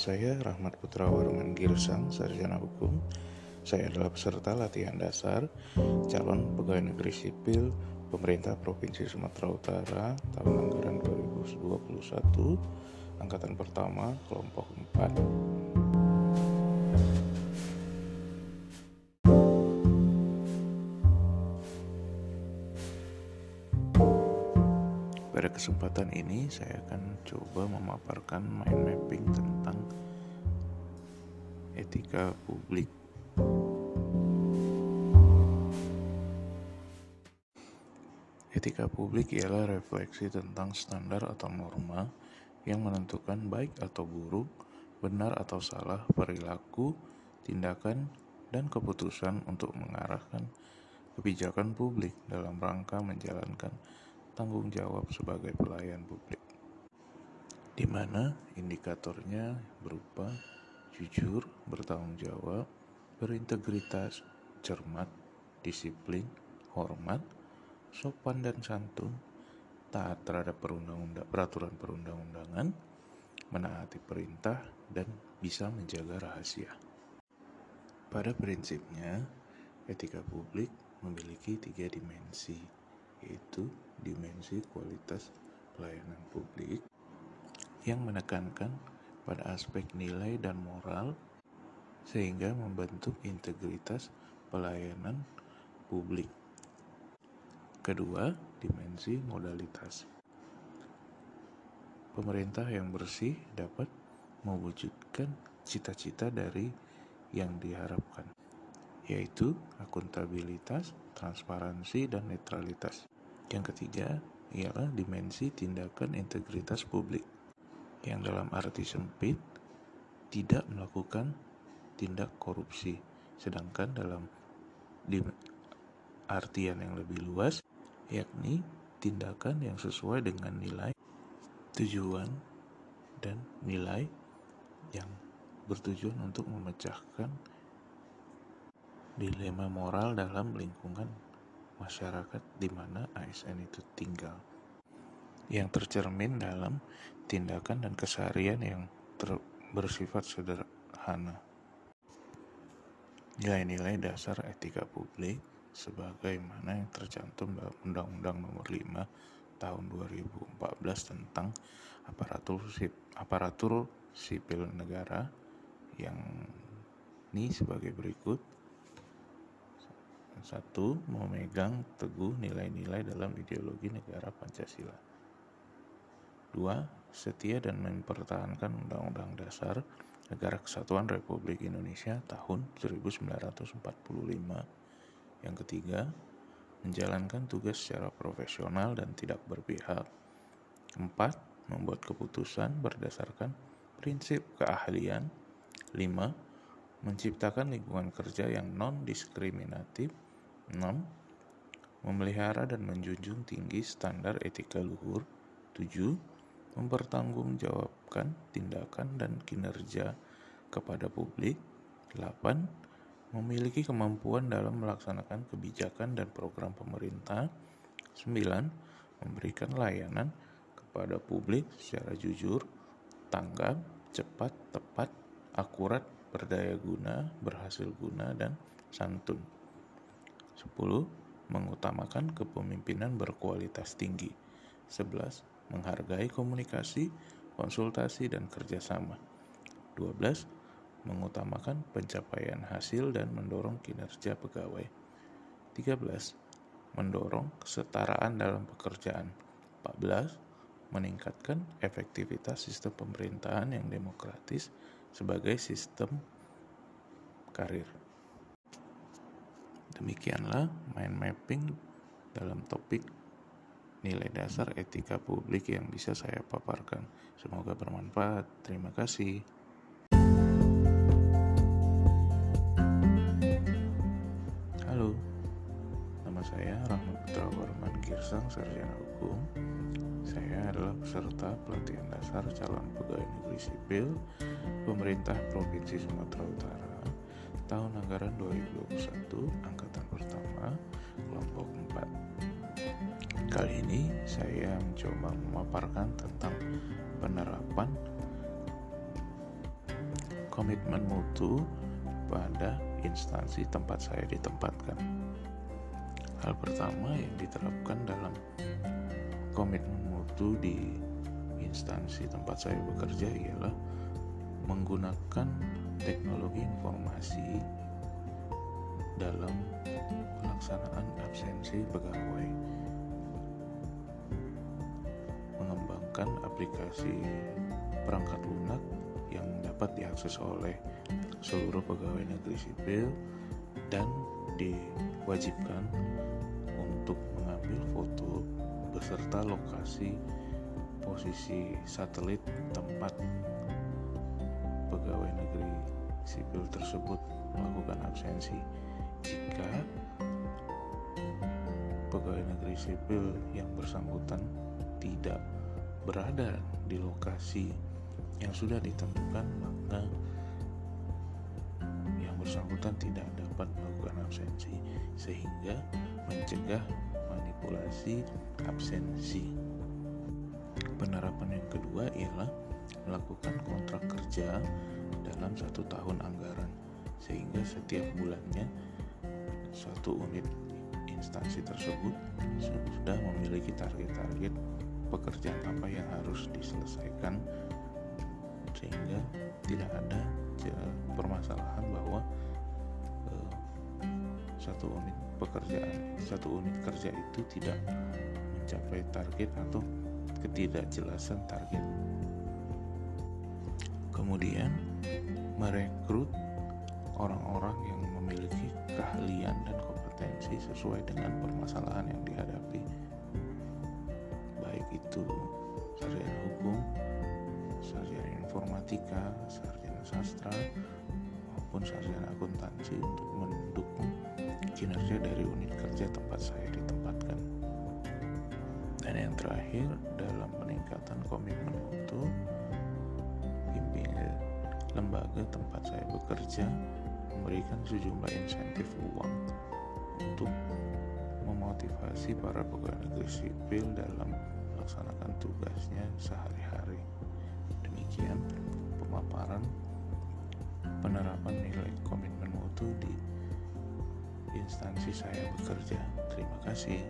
saya Rahmat Putra Warungan Girsang, Sarjana Hukum. Saya adalah peserta latihan dasar calon pegawai negeri sipil pemerintah Provinsi Sumatera Utara tahun anggaran 2021, angkatan pertama, kelompok 4. Pada kesempatan ini saya akan coba memaparkan mind mapping tentang etika publik. Etika publik ialah refleksi tentang standar atau norma yang menentukan baik atau buruk, benar atau salah perilaku, tindakan, dan keputusan untuk mengarahkan kebijakan publik dalam rangka menjalankan tanggung jawab sebagai pelayan publik, di mana indikatornya berupa jujur, bertanggung jawab, berintegritas, cermat, disiplin, hormat, sopan dan santun, taat terhadap perundang-undang, peraturan perundang-undangan, menaati perintah, dan bisa menjaga rahasia. Pada prinsipnya, etika publik memiliki tiga dimensi, yaitu dimensi kualitas pelayanan publik yang menekankan pada aspek nilai dan moral sehingga membentuk integritas pelayanan publik. Kedua, dimensi modalitas. Pemerintah yang bersih dapat mewujudkan cita-cita dari yang diharapkan, yaitu akuntabilitas, transparansi, dan netralitas. Yang ketiga ialah dimensi tindakan integritas publik yang dalam arti sempit tidak melakukan tindak korupsi, sedangkan dalam artian yang lebih luas yakni tindakan yang sesuai dengan nilai, tujuan, dan nilai yang bertujuan untuk memecahkan dilema moral dalam lingkungan masyarakat di mana ASN itu tinggal yang tercermin dalam tindakan dan keseharian yang ter bersifat sederhana. Nilai-nilai dasar etika publik sebagaimana yang tercantum dalam Undang-Undang Nomor 5 Tahun 2014 tentang aparatur aparatur sipil negara yang ini sebagai berikut satu, memegang teguh nilai-nilai dalam ideologi negara Pancasila. Dua, setia dan mempertahankan Undang-Undang Dasar Negara Kesatuan Republik Indonesia tahun 1945. Yang ketiga, menjalankan tugas secara profesional dan tidak berpihak. Empat, membuat keputusan berdasarkan prinsip keahlian. Lima, menciptakan lingkungan kerja yang non-diskriminatif 6. Memelihara dan menjunjung tinggi standar etika luhur. 7. Mempertanggungjawabkan tindakan dan kinerja kepada publik. 8. Memiliki kemampuan dalam melaksanakan kebijakan dan program pemerintah. 9. Memberikan layanan kepada publik secara jujur, tanggap, cepat, tepat, akurat, berdaya guna, berhasil guna, dan santun. 10. Mengutamakan kepemimpinan berkualitas tinggi. 11. Menghargai komunikasi, konsultasi, dan kerjasama. 12. Mengutamakan pencapaian hasil dan mendorong kinerja pegawai. 13. Mendorong kesetaraan dalam pekerjaan. 14. Meningkatkan efektivitas sistem pemerintahan yang demokratis sebagai sistem karir. Demikianlah mind mapping dalam topik nilai dasar etika publik yang bisa saya paparkan. Semoga bermanfaat. Terima kasih. Halo, nama saya Rahmat Putra Warman Girsang, Sarjana Hukum. Saya adalah peserta pelatihan dasar calon pegawai negeri sipil pemerintah Provinsi Sumatera Utara tahun anggaran 2021 angkatan pertama kelompok 4 kali ini saya mencoba memaparkan tentang penerapan komitmen mutu pada instansi tempat saya ditempatkan. Hal pertama yang diterapkan dalam komitmen mutu di instansi tempat saya bekerja ialah menggunakan teknologi informasi dalam pelaksanaan absensi pegawai. Mengembangkan aplikasi perangkat lunak yang dapat diakses oleh seluruh pegawai negeri sipil dan diwajibkan untuk mengambil foto beserta lokasi posisi satelit tempat pegawai negeri sipil tersebut melakukan absensi. Jika pegawai negeri sipil yang bersangkutan tidak berada di lokasi yang sudah ditentukan maka yang bersangkutan tidak dapat melakukan absensi sehingga mencegah manipulasi absensi. Penerapan yang kedua ialah melakukan kontrak kerja dalam satu tahun anggaran sehingga setiap bulannya satu unit instansi tersebut sudah memiliki target-target pekerjaan apa yang harus diselesaikan sehingga tidak ada permasalahan bahwa eh, satu unit pekerjaan satu unit kerja itu tidak mencapai target atau ketidakjelasan target kemudian merekrut orang-orang yang memiliki keahlian dan kompetensi sesuai dengan permasalahan yang dihadapi. Baik itu sarjana hukum sarjana informatika sarjana sastra maupun sarjana akuntansi untuk mendukung kinerja dari unit kerja tempat saya ditempatkan. Dan yang terakhir dalam peningkatan komitmen pimpinan lembaga tempat saya bekerja memberikan sejumlah insentif uang untuk memotivasi para pegawai negeri sipil dalam melaksanakan tugasnya sehari-hari. Demikian pemaparan penerapan nilai komitmen mutu di instansi saya bekerja. Terima kasih.